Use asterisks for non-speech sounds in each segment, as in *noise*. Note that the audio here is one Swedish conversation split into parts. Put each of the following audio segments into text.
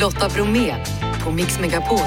Lotta Bromé på Mix Megapol.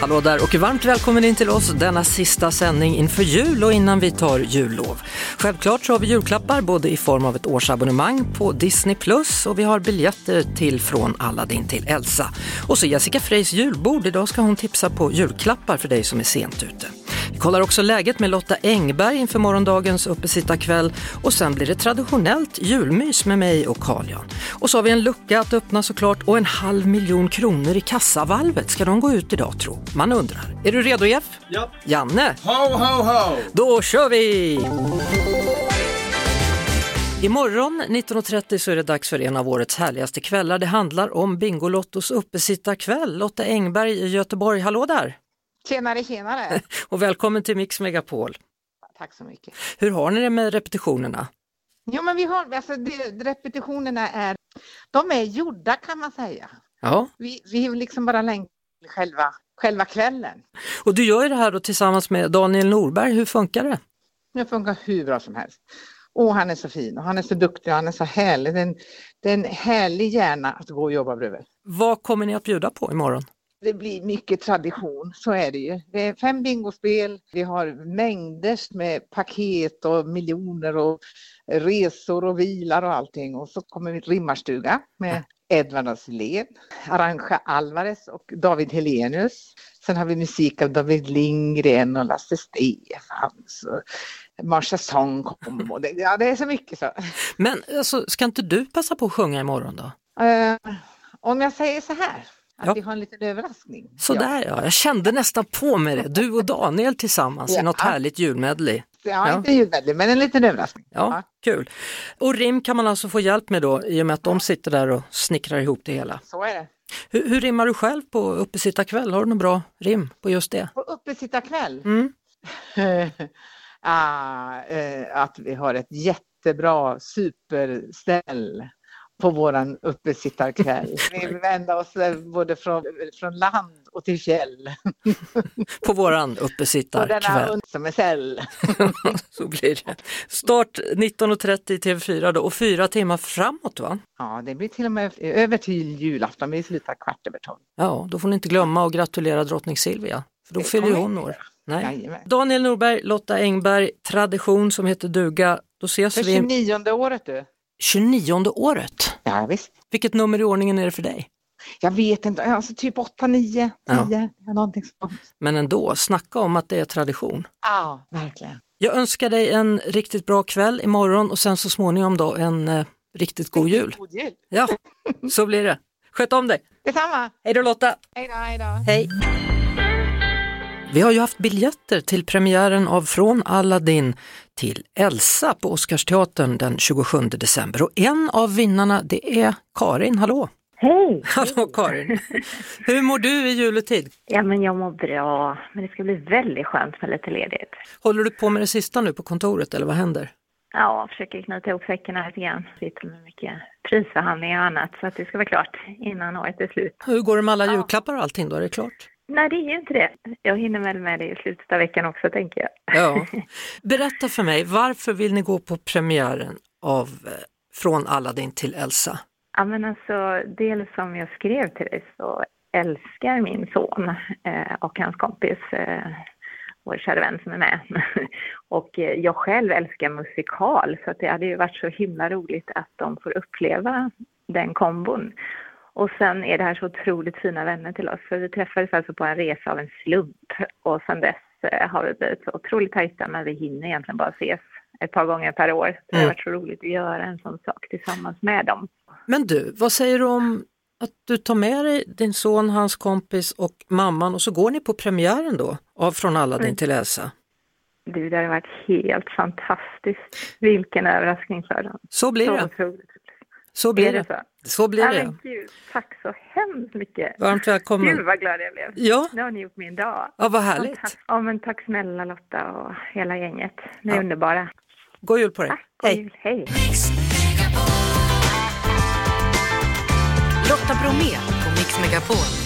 Hallå där och varmt välkommen in till oss denna sista sändning inför jul och innan vi tar jullov. Självklart så har vi julklappar både i form av ett årsabonnemang på Disney Plus och vi har biljetter till Från Aladdin till Elsa. Och så Jessica Freys julbord, idag ska hon tipsa på julklappar för dig som är sent ute. Kollar också läget med Lotta Engberg inför morgondagens uppesittarkväll och sen blir det traditionellt julmys med mig och Carl Jan. Och så har vi en lucka att öppna såklart och en halv miljon kronor i kassavalvet. Ska de gå ut idag tro? Man undrar. Är du redo Jeff? Ja. Janne? Ho, ho, ho! Då kör vi! Imorgon 19.30 så är det dags för en av årets härligaste kvällar. Det handlar om Bingolottos uppesittarkväll. Lotta Engberg i Göteborg, hallå där! Tjenare, tjenare! *laughs* Och välkommen till Mix Megapol. Tack så mycket. Hur har ni det med repetitionerna? Jo, men vi har, alltså, det, repetitionerna är, de är gjorda kan man säga. Ja, Vi, vi liksom bara längtar själva, själva kvällen. och du gör ju det här då tillsammans med Daniel Norberg. Hur funkar det? Det funkar hur bra som helst. Och han är så fin och han är så duktig och han är så härlig. Det är en, det är en härlig hjärna att gå och jobba bredvid. Vad kommer ni att bjuda på imorgon? Det blir mycket tradition, så är det ju. Det är fem bingospel, vi har mängder med paket och miljoner och resor och vilar och allting. Och så kommer vi ett rimmarstuga med Edvard af Arantxa Alvarez och David Helenius. Sen har vi musik av David Lindgren och Lasse Stefans. Marsha Song kom och det, ja, det är så mycket så. Men alltså, ska inte du passa på att sjunga imorgon då? Eh, om jag säger så här, att Ja. vi har en liten överraskning. Sådär ja, jag kände nästan på mig det. Du och Daniel tillsammans i Ja. något härligt julmedley. Ja, Ja. inte ljudmedley, men en liten överraskning. Ja, kul. Och rim kan man alltså få hjälp med då i och med att de sitter där och snickrar ihop det hela. Så är det. Hur, hur rimmar du själv på uppesittarkväll? Har du något bra rim på just det? På uppesittarkväll. Mm. *laughs* ah, eh, att vi har ett jättebra superställ på våran uppesittarkväll. *laughs* Vi vänder oss eh, både från, från land och till fjäll. *laughs* På våran denna uppesittarkväll. som är säll. *laughs* Så blir det. Start 19.30 TV4 då och fyra timmar framåt va? Ja, det blir till och med över till julafton. Vi slutar kvart över tolv. Ja, då får ni inte glömma att gratulera drottning Silvia. För då Det fyller hon år. Nej. Jajamän. Daniel Norberg, Lotta Engberg, tradition som heter duga. Då ses För vi 29 året du. 29 året. Ja, visst. Vilket nummer i ordningen är det för dig? Jag vet inte, alltså typ 8, 9, 10, ja. någonting sånt. Men ändå, snacka om att det är tradition. Ja, verkligen. Jag önskar dig en riktigt bra kväll imorgon och sen så småningom då en eh, riktigt god jul. God jul. Ja, så blir det. Sköt om dig. Detsamma. Hej då Lotta! Hej då, hej då. Hej! Vi har ju haft biljetter till premiären av Från Aladdin till Elsa på Oscarsteatern den 27 december och en av vinnarna det är Karin. Hallå! Hej! Hallå Karin! Hur mår du i juletid? Ja, men jag mår bra. Men det ska bli väldigt skönt med lite ledigt. Håller du på med det sista nu på kontoret eller vad händer? Ja, försöker knyta ihop säcken lite grann. Sitter med mycket prisförhandlingar och annat. Så att det ska vara klart innan året är slut. Hur går det med alla julklappar och allting då? Är det klart? Nej, det är ju inte det. Jag hinner väl med det i slutet av veckan också, tänker jag. Ja. *laughs* Berätta för mig, varför vill ni gå på premiären av eh, Från Aladdin till Elsa? Ja, men alltså, dels som jag skrev till dig så älskar min son eh, och hans kompis, eh, vår kära vän som är med. *laughs* och eh, jag själv älskar musikal så det hade ju varit så himla roligt att de får uppleva den kombon. Och sen är det här så otroligt fina vänner till oss för vi träffades alltså på en resa av en slump och sen dess eh, har vi blivit så otroligt tajta men vi hinner egentligen bara ses ett par gånger per år. Det har Mm. varit så roligt att göra en sån sak tillsammans med dem. Men du, vad säger du om att du tar med dig din son, hans kompis och mamman och så går ni på premiären då av Från Aladdin Mm. till Elsa? Du, det har varit helt fantastiskt. Vilken överraskning för dem. Så blir så det. otroligt. Så blir är det det. Så? Blir det. men gud, tack så hemskt mycket. Varmt välkommen. Gud vad glad jag blev. Ja, Nu har ni gjort min dag. ja vad härligt. Tack. Ja, men tack snälla Lotta och hela gänget. Ni är Ja. underbara. God jul på dig. Tack, god Hej. jul. Hej. Lotta Bromé på Mix Megapol.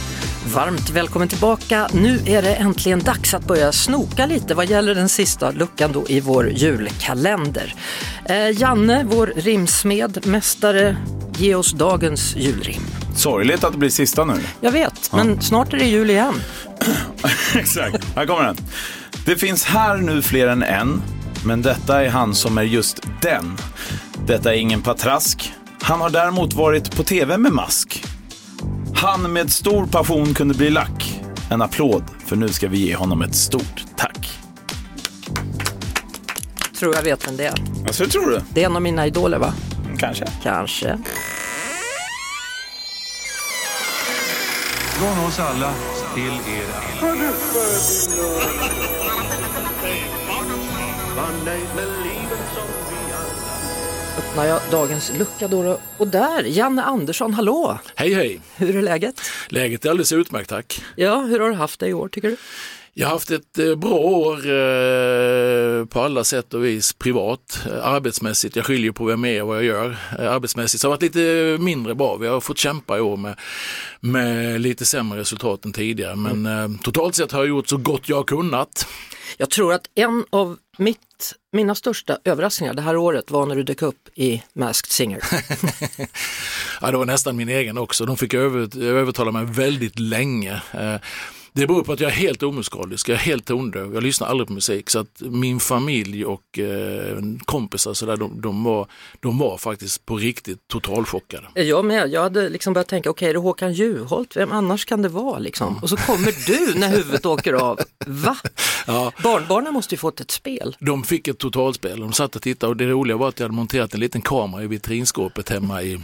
Varmt välkommen tillbaka. Nu är det äntligen dags att börja snoka lite vad gäller den sista luckan då i vår julkalender. Eh, Janne, vår rimsmed, mästare, ge oss dagens julrim. Sorgligt att det blir sista nu. Jag vet, men snart är det jul igen. *coughs* Exakt, här kommer den. Det finns här nu fler än en, men detta är han som är just den. Detta är ingen patrask. Han har däremot varit på tv med mask. Han med stor passion kunde bli lack. En applåd, för nu ska vi ge honom ett stort tack. Tror jag vet vem det är. Alltså, hur tror du? Det är en av mina idoler va? Kanske. Kanske. Från oss alla till er alla. Öppnar jag dagens lucka då, och där, Janne Andersson, hallå! Hej hej! Hur är läget? Läget är alldeles utmärkt tack. Ja, hur har du haft det i år tycker du? Jag har haft ett eh, bra år eh, på alla sätt och vis privat, eh, arbetsmässigt. Jag skiljer på vem jag är och vad jag gör. Arbetsmässigt så har det varit lite mindre bra. Vi har fått kämpa i år med, med lite sämre resultat än tidigare. Men eh, totalt sett har jag gjort så gott jag har kunnat. Jag tror att en av mitt, mina största överraskningar det här året var när du dök upp i Masked Singer. *laughs* Ja, det var nästan min egen också. De fick över, övertala mig väldigt länge. Eh, Det beror på att jag är helt omusikalisk, jag är helt tondöv, jag lyssnar aldrig på musik. Så att min familj och eh, kompisar så där, de, de, var, de var faktiskt på riktigt totalchockade. Jag med, jag hade liksom börjat tänka, okej är det Håkan Juholt, vem annars kan det vara liksom? Och så kommer du när huvudet åker av. Va? Ja. Barnbarnen måste ju fått ett spel. De fick ett totalspel, de satt och tittade och det roliga var att jag hade monterat en liten kamera i vitrinskåpet hemma i,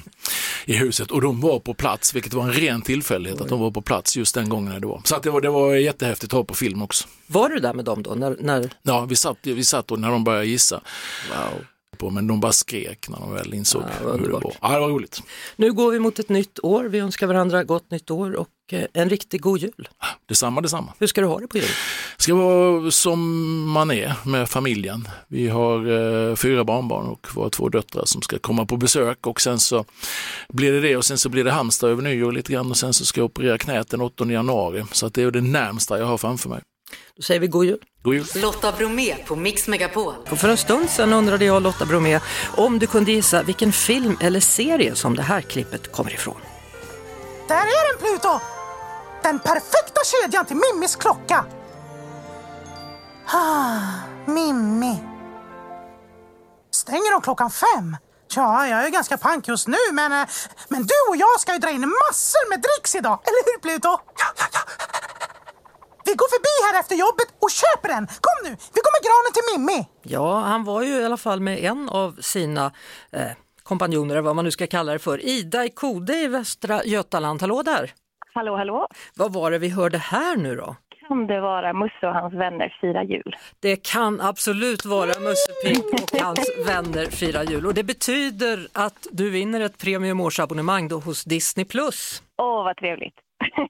i huset och de var på plats, vilket var en ren tillfällighet att de var på plats just den gången när det var. Så att det var, det var jättehäftigt att ha på film också. Var du där med dem då? När, när... Ja, vi satt, vi satt och när de började gissa. På, men de bara skrek när de väl insåg Ja, hur det var. Ja, det var roligt. Nu går vi mot ett nytt år, vi önskar varandra gott nytt år och eh, en riktigt god jul. Detsamma, detsamma. Hur ska du ha det på jul? ska vara som man är med familjen. Vi har eh, fyra barnbarn och våra två döttrar som ska komma på besök och sen så blir det det och sen så blir det Halmstad över nyår lite grann och sen så ska jag operera knät den 8 januari. Så att det är det närmsta jag har framför mig. Då säger vi god jul. God jul! Lotta Bromé på Mix Megapol. Och för en stund sedan undrade jag Lotta Bromé om du kunde gissa vilken film eller serie som det här klippet kommer ifrån. Där är den Pluto! Den perfekta kedjan till Mimmis klocka. Ah, Mimmi. Stänger de klockan fem? Ja, jag är ganska pank just nu, men, eh, men du och jag ska ju dra in massor med dricks idag. Eller hur, Pluto? Ja, ja, ja. Vi går förbi här efter jobbet och köper den. Kom nu, vi går med granen till Mimmi. Ja, han var ju i alla fall med en av sina eh, kompanjoner, eller vad man nu ska kalla det för, Ida i Kode i Västra Götaland. Hallå där! Hallå, hallå. Vad var det vi hörde här nu då? Kan det vara Musse och hans vänner fira jul? Det kan absolut vara Musse Pigg och hans vänner firar jul och det betyder att du vinner ett premiumårsabonnemang då hos Disney+. Åh, vad trevligt.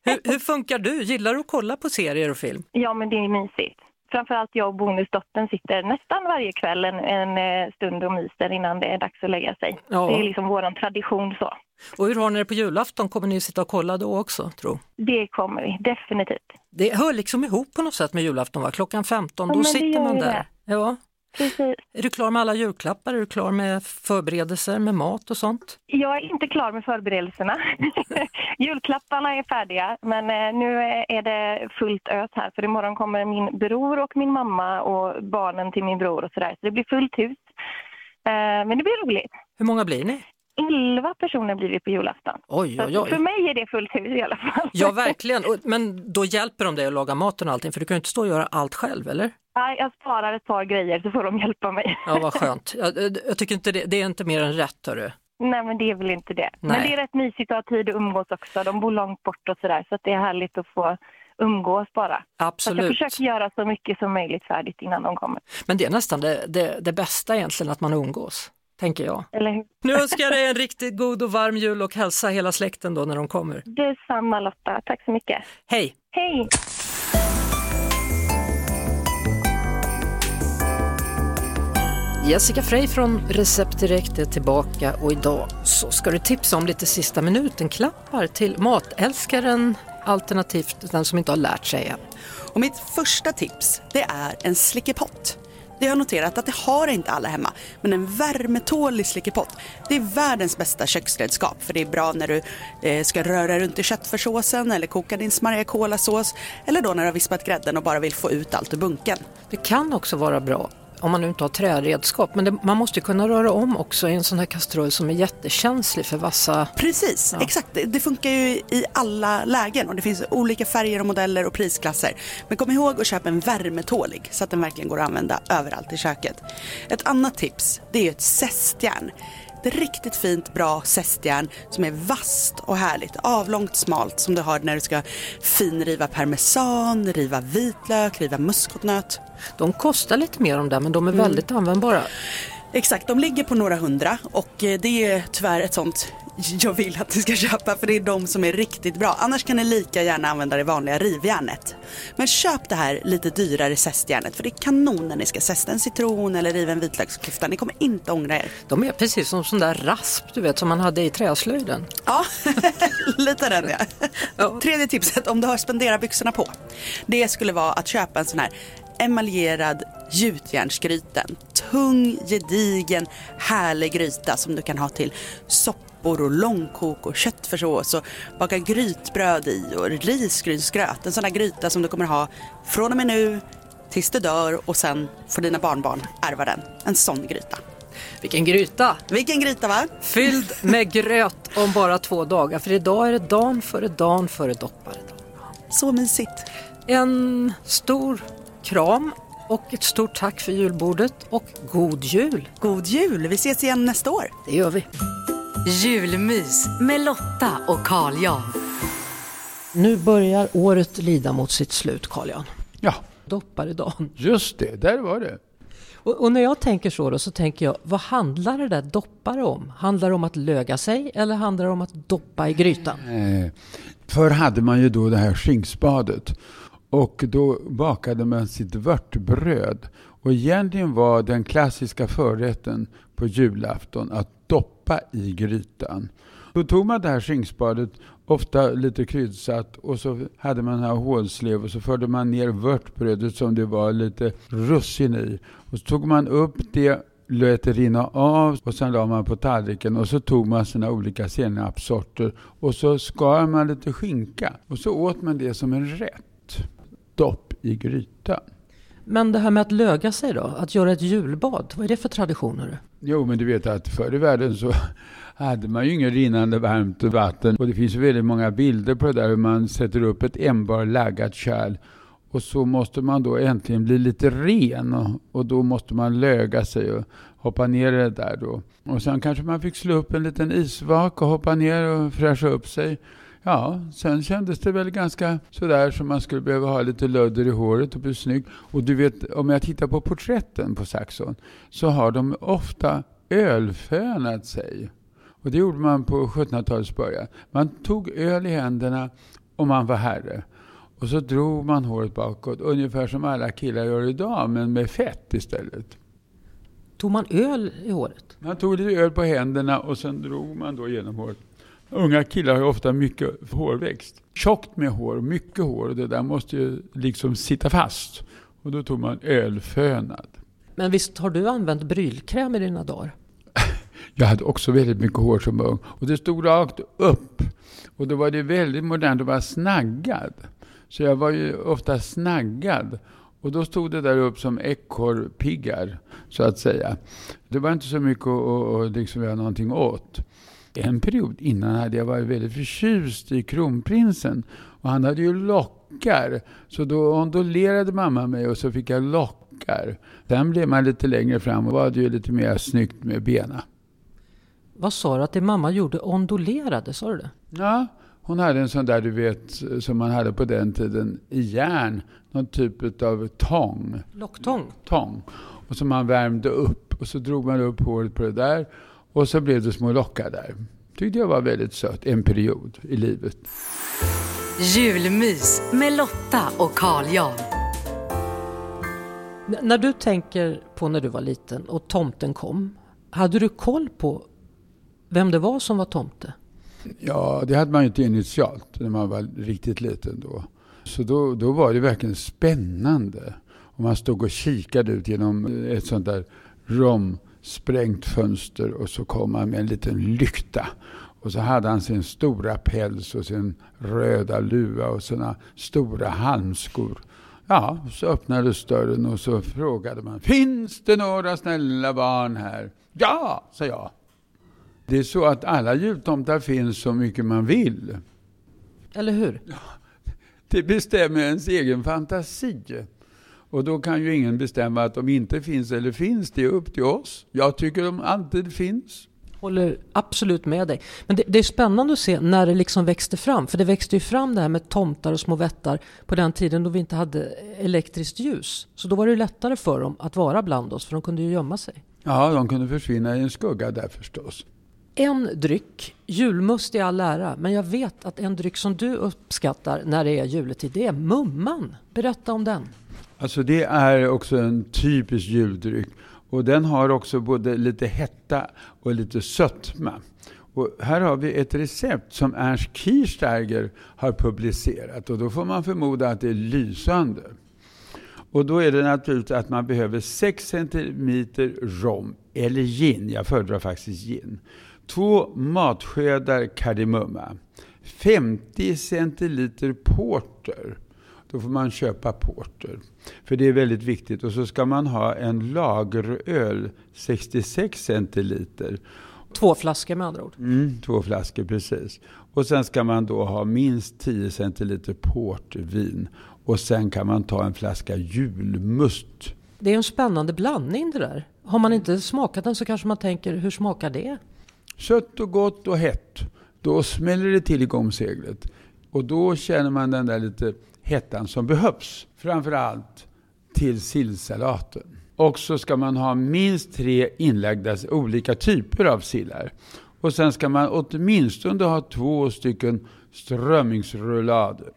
Hur, hur funkar du? Gillar du att kolla på serier och film? ja, men det är mysigt. Framförallt jag och bonusdottern sitter nästan varje kväll en, en eh, stund och myser innan det är dags att lägga sig. Ja. Det är liksom våran tradition så. Och hur har ni det på julafton? Kommer ni sitta och kolla då också, tro? Det kommer vi definitivt. Det hör liksom ihop på något sätt med julafton, va? Klockan 15, Ja, då sitter man där. det. Ja. Precis. Är du klar med alla julklappar? Är du klar med förberedelser med mat och sånt? Jag är inte klar med förberedelserna. *laughs* Julklapparna är färdiga, men eh, nu är det fullt ös här. För imorgon kommer min bror och min mamma och barnen till min bror och sådär. Så det blir fullt hus. Eh, Men det blir roligt. Hur många blir ni? Elva personer blir vi på julafton. Oj, Så oj, För oj. mig är det fullt hus i alla fall. Ja, verkligen. Men då hjälper de dig att laga maten och allting, för du kan ju inte stå och göra allt själv, eller? Nej, Jag sparar ett par grejer så får de hjälpa mig. Ja, vad *laughs* skönt. Jag, jag tycker inte det, det är inte mer än rätt, hörru. Nej, men det är väl inte det. Nej. Men det är rätt mysigt att ha tid att umgås också. De bor långt bort och sådär, så att det är härligt att få umgås bara. Så att jag Absolut. försöker göra så mycket som möjligt färdigt innan de kommer. Men det är nästan det, det, det bästa egentligen, att man umgås, tänker jag. Eller hur? Nu *laughs* önskar jag dig en riktigt god och varm jul och hälsa hela släkten då när de kommer. Detsamma Lotta, tack så mycket. Hej! Hej! Jessica Frey från Recept Direkt är tillbaka och idag så ska du tipsa om lite sista minuten-klappar till matälskaren alternativt den som inte har lärt sig än. Och mitt första tips det är en slickepott. Det har jag noterat att det har inte alla hemma. Men en värmetålig slickepott, det är världens bästa köksredskap. För det är bra när du eh, ska röra runt i köttfärssåsen eller koka din smarriga kolasås. Eller då när du har vispat grädden och bara vill få ut allt ur bunken. Det kan också vara bra om man nu inte har träredskap. Men det, man måste kunna röra om också i en sån här kastrull som är jättekänslig för vassa... Precis, ja. exakt. Det, det, funkar ju i alla lägen och det finns olika färger och modeller och prisklasser. Men kom ihåg att köpa en värmetålig så att den verkligen går att använda överallt i köket. Ett annat tips, det är ett zestjärn. Ett riktigt fint bra zestjärn som är vasst och härligt. Avlångt smalt som du har när du ska finriva parmesan, riva vitlök, riva muskotnöt. De kostar lite mer de där men de är mm. väldigt användbara. Exakt, de ligger på några hundra och eh, det är tyvärr ett sånt jag vill att ni ska köpa för det är de som är riktigt bra. Annars kan ni lika gärna använda det vanliga rivjärnet. Men köp det här lite dyrare zestjärnet för det är kanon när ni ska zesta en citron eller riva en vitlöksklyfta. Ni kommer inte ångra er. De är precis som sån där rasp du vet som man hade i träslöjden. Ja, *laughs* lite den ja. Tredje tipset om du har spendera byxorna på. Det skulle vara att köpa en sån här emaljerad gjutjärnsgryta. Tung, gedigen, härlig gryta som du kan ha till soppor och långkok och köttfärssås och baka grytbröd i och risgrynsgröt. En sån där gryta som du kommer ha från och med nu tills du dör och sen får dina barnbarn ärva den. En sån gryta. Vilken gryta! Vilken gryta va? Fylld med gröt om bara två dagar. För idag är det dagen före dagen före dopparedagen. Så mysigt. En stor kram och ett stort tack för julbordet och god jul! God jul! Vi ses igen nästa år. Det gör vi. Julmys med Lotta och Carl Jan. Nu börjar året lida mot sitt slut, Carl Jan. Ja. Dopparedagen. Just det, där var det. Och, och, när jag tänker så då så tänker jag, vad handlar det där doppare om? Handlar det om att löga sig eller handlar det om att doppa i grytan? Eh, förr hade man ju då det här skinkspadet och då bakade man sitt vörtbröd. Och egentligen var den klassiska förrätten på julafton att doppa i grytan. Då tog man det här skinkspadet, ofta lite kryddsatt, och så hade man här hålslev och så förde man ner vörtbrödet som det var lite russin i. Och så tog man upp det lät det rinna av och sen la man på tallriken och så tog man sina olika senapssorter och så skar man lite skinka och så åt man det som en rätt dopp i grytan. Men det här med att löga sig då, att göra ett julbad, vad är det för traditioner? Jo, men du vet att förr i världen så hade man ju inget rinnande varmt vatten. Och det finns väldigt många bilder på det där hur man sätter upp ett enbart laggat kärl och så måste man då äntligen bli lite ren och, och, då måste man löga sig och hoppa ner i det där då. Och sen kanske man fick slå upp en liten isvak och hoppa ner och fräscha upp sig. Ja, sen kändes det väl ganska sådär som man skulle behöva ha lite lödder i håret och bli snygg. Och du vet, om jag tittar på porträtten på Saxon så har de ofta ölfönat sig. Och det gjorde man på 1700-talets början. Man tog öl i händerna och man var herre. Och så drog man håret bakåt, ungefär som alla killar gör idag, men med fett istället. Tog man öl i håret? Man tog lite öl på händerna och sen drog man då genom håret. Unga killar har ofta mycket hårväxt. Tjockt med hår, mycket hår och det där måste ju liksom sitta fast. Och då tog man ölfönad. Men visst har du använt brylkräm i dina dagar? *laughs* Jag hade också väldigt mycket hår som ung. Och det stod rakt upp. Och då var det väldigt modernt att vara snaggad. Så jag var ju ofta snaggad. Och då stod det där upp som ekorrpiggar, så att säga. Det var inte så mycket att, att liksom göra någonting åt. En period innan hade jag varit väldigt förtjust i kronprinsen. Och han hade ju lockar. Så då ondulerade mamma mig och så fick jag lockar. Sen blev man lite längre fram och var det ju lite mer snyggt med bena. Vad sa du att din mamma gjorde? Ondulerade, sa du det? Ja, hon hade en sån där du vet som man hade på den tiden i järn. Någon typ av tång. Locktång? Tång. Och som man värmde upp. Och så drog man upp håret på det där. Och så blev det små lockar där. Tyckte jag var väldigt sött. En period i livet. Julmys med Lotta och Carl Jan. N- när du tänker på när du var liten och tomten kom, hade du koll på vem det var som var tomte? Ja, det hade man ju inte initialt när man var riktigt liten då. Så då, då var det verkligen spännande. Och man stod och kikade ut genom ett sånt där romsprängt fönster och så kom han med en liten lykta. Och så hade han sin stora päls och sin röda luva och sina stora halmskor. Ja, så öppnades dörren och så frågade man, finns det några snälla barn här? Ja, sa jag. Det är så att alla jultomtar finns så mycket man vill. Eller hur? Det bestämmer ens egen fantasi. Och då kan ju ingen bestämma att de inte finns eller finns. Det är upp till oss. Jag tycker de alltid finns. Håller absolut med dig. Men det, det, är spännande att se när det liksom växte fram. För det växte ju fram det här med tomtar och små vättar på den tiden då vi inte hade elektriskt ljus. Så då var det lättare för dem att vara bland oss, för de kunde ju gömma sig. Ja, de kunde försvinna i en skugga där förstås. En dryck, julmust i all ära, men jag vet att en dryck som du uppskattar när det är juletid, det är mumman. Berätta om den. Alltså det är också en typisk juldryck. Och den har också både lite hetta och lite sötma. Och här har vi ett recept som Ernst Kirchsteiger har publicerat. Och då får man förmoda att det är lysande. Och då är det naturligt att man behöver 6 centiliter rom, eller gin, jag föredrar faktiskt gin. Två matskedar kardemumma. 50 centiliter porter. Då får man köpa porter. För det är väldigt viktigt. Och så ska man ha en lageröl, 66 centiliter. Två flaskor med andra ord? Mm, två flaskor, precis. Och sen ska man då ha minst 10 centiliter portvin. Och sen kan man ta en flaska julmust. Det är en spännande blandning det där. Har man inte smakat den så kanske man tänker, hur smakar det? Sött och gott och hett. Då smäller det till i gomseglet. Och då känner man den där lite hettan som behövs. Framförallt till sillsalaten. Och så ska man ha minst tre inlagda olika typer av sillar. Och sen ska man åtminstone ha två stycken strömmingsrullader.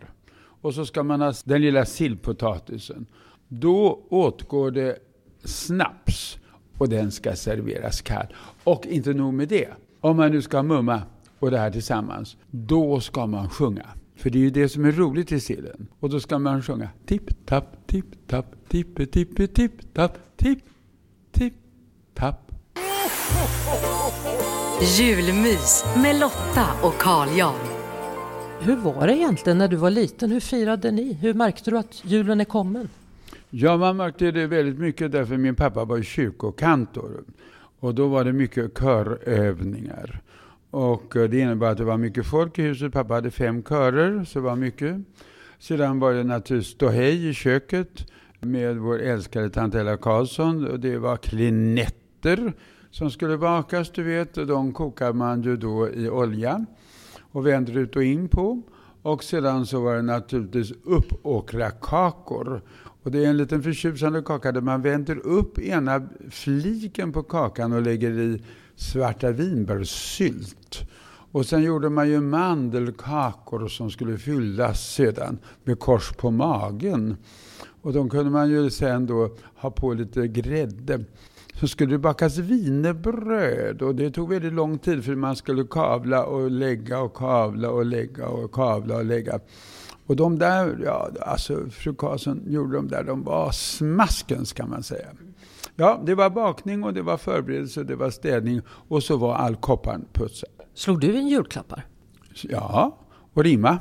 Och så ska man ha den lilla sillpotatisen. Då åtgår det snaps och den ska serveras kall. Och inte nog med det. Om man nu ska mumma och det här tillsammans, då ska man sjunga. För det är ju det som är roligt i sillen. Och då ska man sjunga tipp, tapp, tipp, tapp, tippe, tippe, tipp, tapp, tipp, tipp, tapp. Julmys med Lotta och Carl Jan. Hur var det egentligen när du var liten? Hur firade ni? Hur märkte du att julen är kommen? Ja, man märkte det väldigt mycket därför min pappa var kyrkokantor. Och då var det mycket körövningar. Och eh, det innebar att det var mycket folk i huset. Pappa hade fem körer, så det var mycket. Sedan var det naturligtvis ståhej i köket med vår älskade tant Ella Karlsson. Och det var klinetter som skulle bakas, du vet. Och de kokar man ju då i olja och vänder ut och in på. Och sedan så var det naturligtvis uppåkrakakor. Och det är en liten förtjusande kaka där man vänder upp ena fliken på kakan och lägger i svarta vinbärssylt. Och sen gjorde man ju mandelkakor som skulle fyllas sedan med kors på magen. Och de kunde man ju sen då ha på lite grädde. Så skulle det bakas wienerbröd och det tog väldigt lång tid för man skulle kavla och lägga och kavla och lägga och kavla och lägga. Och de där, ja alltså fru Karlsson gjorde de där, de var smaskens kan man säga. Ja, det var bakning och det var förberedelse, det var städning och så var all kopparn putsad. Slog du in julklappar? Ja, och rimma.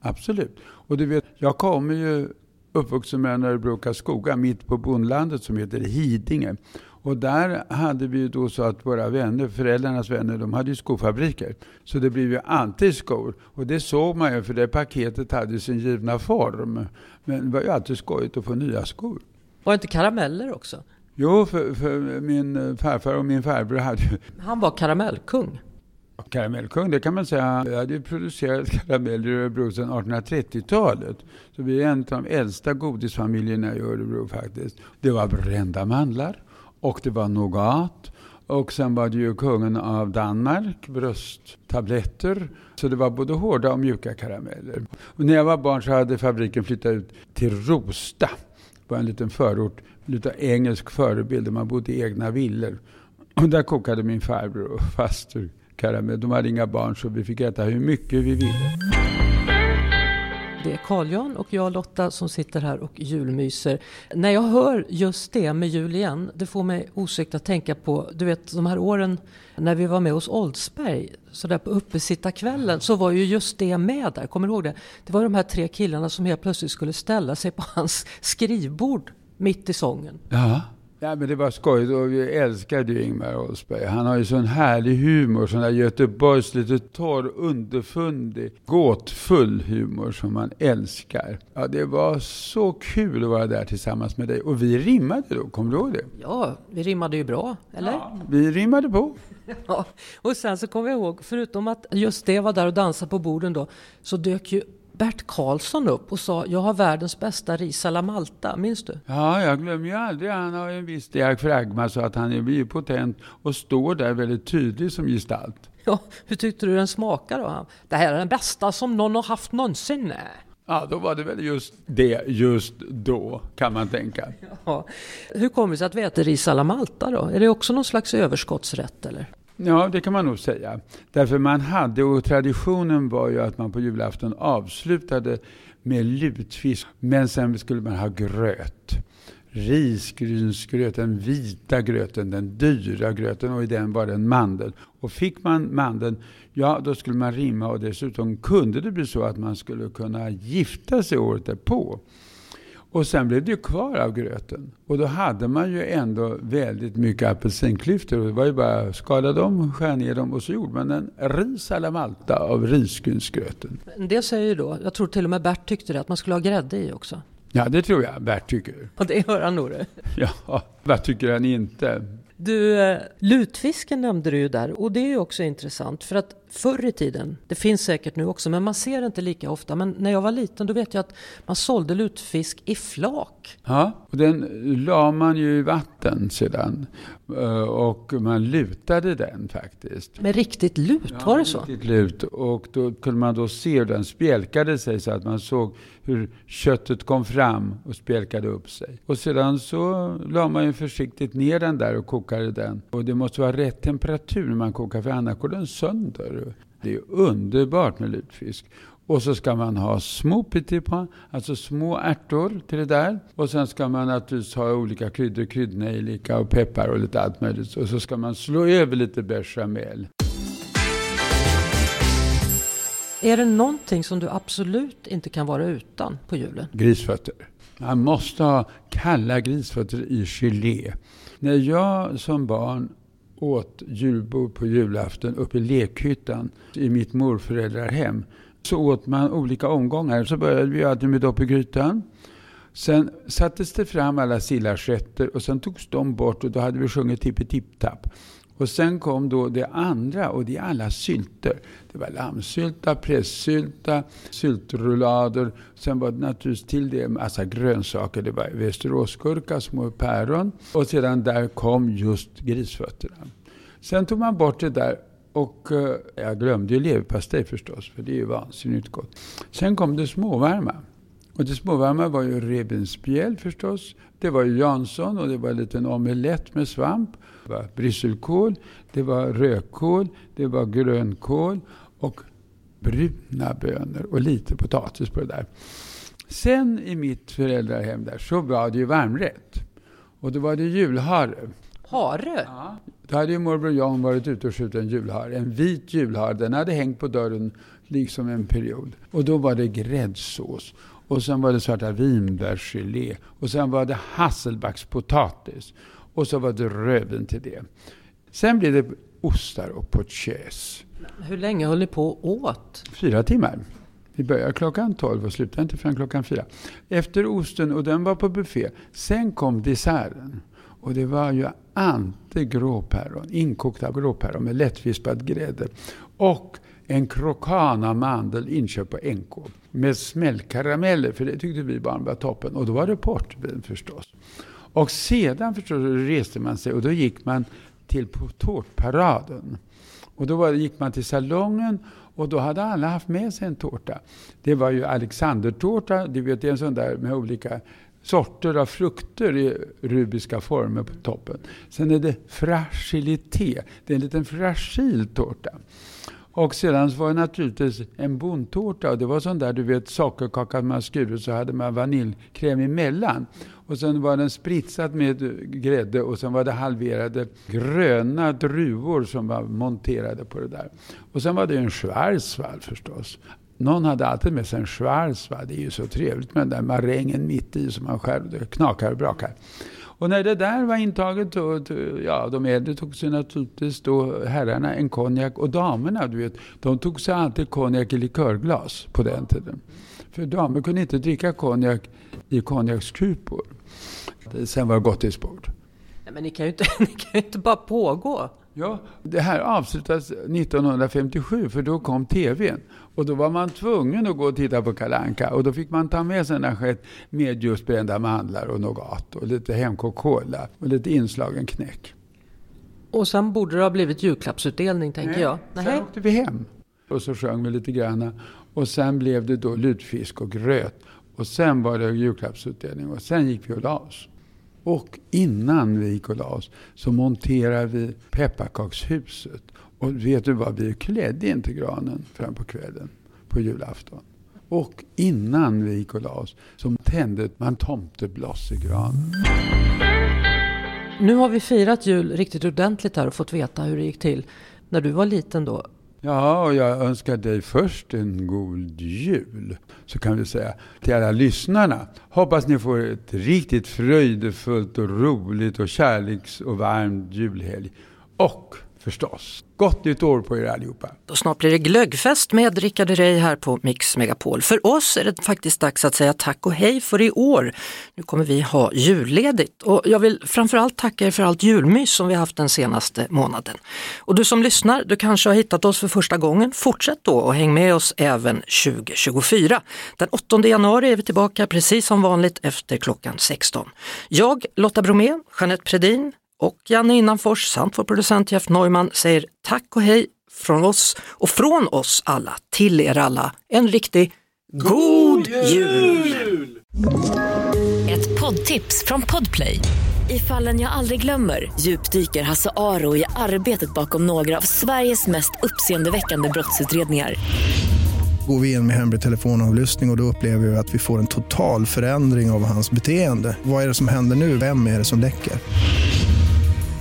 Absolut. Och du vet, jag kommer ju uppvuxen med Örebro Karlskoga mitt på bondlandet som heter Hidinge. Och där hade vi då så att våra vänner, föräldrarnas vänner, de hade ju skofabriker. Så det blev ju alltid skor. Och det såg man ju för det paketet hade sin givna form. Men det var ju alltid skojigt att få nya skor. Var det inte karameller också? Jo, för, för min farfar och min farbror hade ju... Han var karamellkung. Karamellkung, det kan man säga. Jag hade ju producerat karameller i Örebro sedan 1830-talet. Så vi är en av de äldsta godisfamiljerna i Örebro faktiskt. Det var brända mandlar och det var nougat. Och sen var det ju kungen av Danmark, brösttabletter. Så det var både hårda och mjuka karameller. Och när jag var barn så hade fabriken flyttat ut till Rosta. Det var en liten förort lite engelsk förebild där man bodde i egna villor. Och där kokade min farbror och faster karamell. De hade inga barn så vi fick äta hur mycket vi ville. Det är Carl-Jan och jag Lotta som sitter här och julmyser. När jag hör just det med jul igen, det får mig osökt att tänka på, du vet de här åren när vi var med hos Oldsberg, så där på uppesittarkvällen, så var ju just det med där. Kommer du ihåg det? Det var de här tre killarna som helt plötsligt skulle ställa sig på hans skrivbord mitt i sången. Ja. Ja, men det var skojigt och vi älskade ju Ingmar Oldsberg. Han har ju sån härlig humor, sån där Göteborgs lite torr, underfundig, gåtfull humor som man älskar. Ja, det var så kul att vara där tillsammans med dig. Och vi rimmade då, kommer du ihåg det? Ja, vi rimmade ju bra, eller? Ja, vi rimmade på. *laughs* Ja, och sen så kommer jag ihåg, förutom att just det var där och dansade på borden då, så dök ju Bert Karlsson upp och sa jag har världens bästa ris alla Malta. Minns du? Ja, jag glömmer ju aldrig. Han har en viss diafragma så att han är biopotent och står där väldigt tydlig som gestalt. Ja, hur tyckte du den smakade då? Det här är den bästa som någon har haft någonsin. Ja, då var det väl just det just då, kan man tänka. Ja. Hur kommer det sig att vi äter ris alla Malta då? Är det också någon slags överskottsrätt eller? Ja, det kan man nog säga. Därför man hade, och traditionen var ju att man på julafton avslutade med lutfisk, men sen skulle man ha gröt. Risgrynsgröt, den vita gröten, den dyra gröten och i den var det en mandel. Och fick man mandeln, ja då skulle man rimma och dessutom kunde det bli så att man skulle kunna gifta sig året därpå. Och sen blev det ju kvar av gröten. Och då hade man ju ändå väldigt mycket apelsinklyftor. Det var ju bara att skala dem, skära ner dem och så gjorde man en ris alla Malta av risgrynsgröten. En del säger ju då, jag tror till och med Bert tyckte det, att man skulle ha grädde i också. Ja, det tror jag Bert tycker. Och det hör han nog det. *laughs* Ja, vad tycker han inte? Du, eh, lutfisken nämnde du ju där och det är ju också intressant för att förr i tiden, det finns säkert nu också, men man ser det inte lika ofta. Men när jag var liten då vet jag att man sålde lutfisk i flak. Ja, och den la man ju i vatten sedan. Eh, och man lutade den faktiskt. Med riktigt lut, ja, var det så? riktigt lut. Och då kunde man då se hur den spjälkade sig så att man såg hur köttet kom fram och spjälkade upp sig. Och sedan så la man ju försiktigt ner den där och kokade den. Och det måste vara rätt temperatur när man kokar för annars går den sönder. Det är underbart med lutfisk. Och så ska man ha små på, alltså små ärtor till det där. Och sen ska man naturligtvis ha olika kryddor, kryddnejlika och peppar och lite allt möjligt. Och så ska man slå över lite bechamel. Är det någonting som du absolut inte kan vara utan på julen? Grisfötter. Man måste ha kalla grisfötter i gelé. När jag som barn åt julbord på julafton uppe i lekhyttan i mitt morföräldrahem. Så åt man olika omgångar. Så började vi alltid med dopp i grytan. Sen sattes det fram alla sillarsätter och sen togs de bort och då hade vi sjungit Tippi Tipp Tapp. Och sen kom då det andra och det är alla sylter. Det var lammsylta, pressylta, syltrullader. Sen var det naturligtvis till det en massa grönsaker. Det var västeråsgurka, små päron. Och sedan där kom just grisfötterna. Sen tog man bort det där och eh, jag glömde ju leverpastej förstås, för det är ju vansinnigt gott. Sen kom det småvarma. Och det småvarma var ju revbensspjäll förstås. Det var ju Jansson och det var en liten omelett med svamp. Det var brysselkål, det var rödkål, det var grönkål och bruna bönor och lite potatis på det där. Sen i mitt föräldrahem där så var det ju varmrätt. Och då var det julhare. Hare? Ja. Då hade ju morbror Jan varit ute och skjutit en julhare. En vit julhare. Den hade hängt på dörren liksom en period. Och då var det gräddsås. Och sen var det svarta vinbärsgelé. Och sen var det hasselbackspotatis. Och så var det rödvin till det. Sen blev det ostar och pochés. Hur länge höll ni på och åt? Fyra timmar. Vi började klockan 12 och slutade inte förrän klockan fyra. Efter osten, och den var på buffé. Sen kom desserten. Och det var ju ante gråpäron, inkokta gråpäron med lättvispad grädde. Och en krokana mandel inköpt på NK. Med smällkarameller, för det tyckte vi barn var toppen. Och då var det portvin förstås. Och sedan förstås reste man sig och då gick man till tårtparaden. Och då var, gick man till salongen och då hade alla haft med sig en tårta. Det var ju Alexandertårta, du vet, det är en sån där med olika sorter av frukter i rubiska former på toppen. Sen är det fragilité. Det är en liten fragil tårta. Och sedan var det naturligtvis en bondtårta och det var sån där du vet sockerkaka man skurit så hade man vaniljkräm emellan. Och sen var den spritsad med grädde och sen var det halverade gröna druvor som var monterade på det där. Och sen var det en schwarzwald förstås. Någon hade alltid med sig en schwarzwald. Det är ju så trevligt med den där marängen mitt i som man själv det knakar och brakar. Och när det där var intaget, då, ja, de äldre tog sig naturligtvis då herrarna en konjak och damerna, du vet, de tog sig alltid konjak i likörglas på den tiden. För damer kunde inte dricka konjak i konjakskupor. Sen var det gottisbord. Men ni kan, ju inte, *laughs* ni kan ju inte bara pågå. Ja, det här avslutades 1957 för då kom TVn. Och då var man tvungen att gå och titta på Kalanka och då fick man ta med sig en assiett med just brända mandlar och nougat och lite hemkokt kola och lite inslagen knäck. Och sen borde det ha blivit julklappsutdelning tänker Nej, jag. Sen åkte vi hem och så sjöng vi lite grann. Och sen blev det då lutfisk och gröt. Och sen var det julklappsutdelning och sen gick vi och la oss. Och innan vi gick och la oss så monterade vi pepparkakshuset. Och vet du vad, vi klädde inte granen fram på kvällen på julafton. Och innan vi gick och la oss så tände man tomtebloss i granen. Nu har vi firat jul riktigt ordentligt här och fått veta hur det gick till när du var liten då. Ja, och jag önskar dig först en god jul. Så kan vi säga till alla lyssnarna. Hoppas ni får ett riktigt fröjdefullt och roligt och kärleks och varmt julhelg. Och förstås, gott nytt år på er allihopa. Då snart blir det glöggfest med Rickard Herrey här på Mix Megapol. För oss är det faktiskt dags att säga tack och hej för i år. Nu kommer vi ha julledigt och jag vill framförallt tacka er för allt julmys som vi haft den senaste månaden. Och du som lyssnar, du kanske har hittat oss för första gången. Fortsätt då och häng med oss även 2024. Den 8 januari är vi tillbaka precis som vanligt efter klockan 16. Jag, Lotta Bromé, Jeanette Predin, och Janne Innanfors samt vår producent Jeff Neumann säger tack och hej från oss och från oss alla till er alla. En riktig God jul! Ett poddtips från Podplay. I fallen jag aldrig glömmer djupdyker Hasse Aro i arbetet bakom några av Sveriges mest uppseendeväckande brottsutredningar. Går vi in med hemlig telefonavlyssning och, och då upplever vi att vi får en total förändring av hans beteende. Vad är det som händer nu? Vem är det som läcker?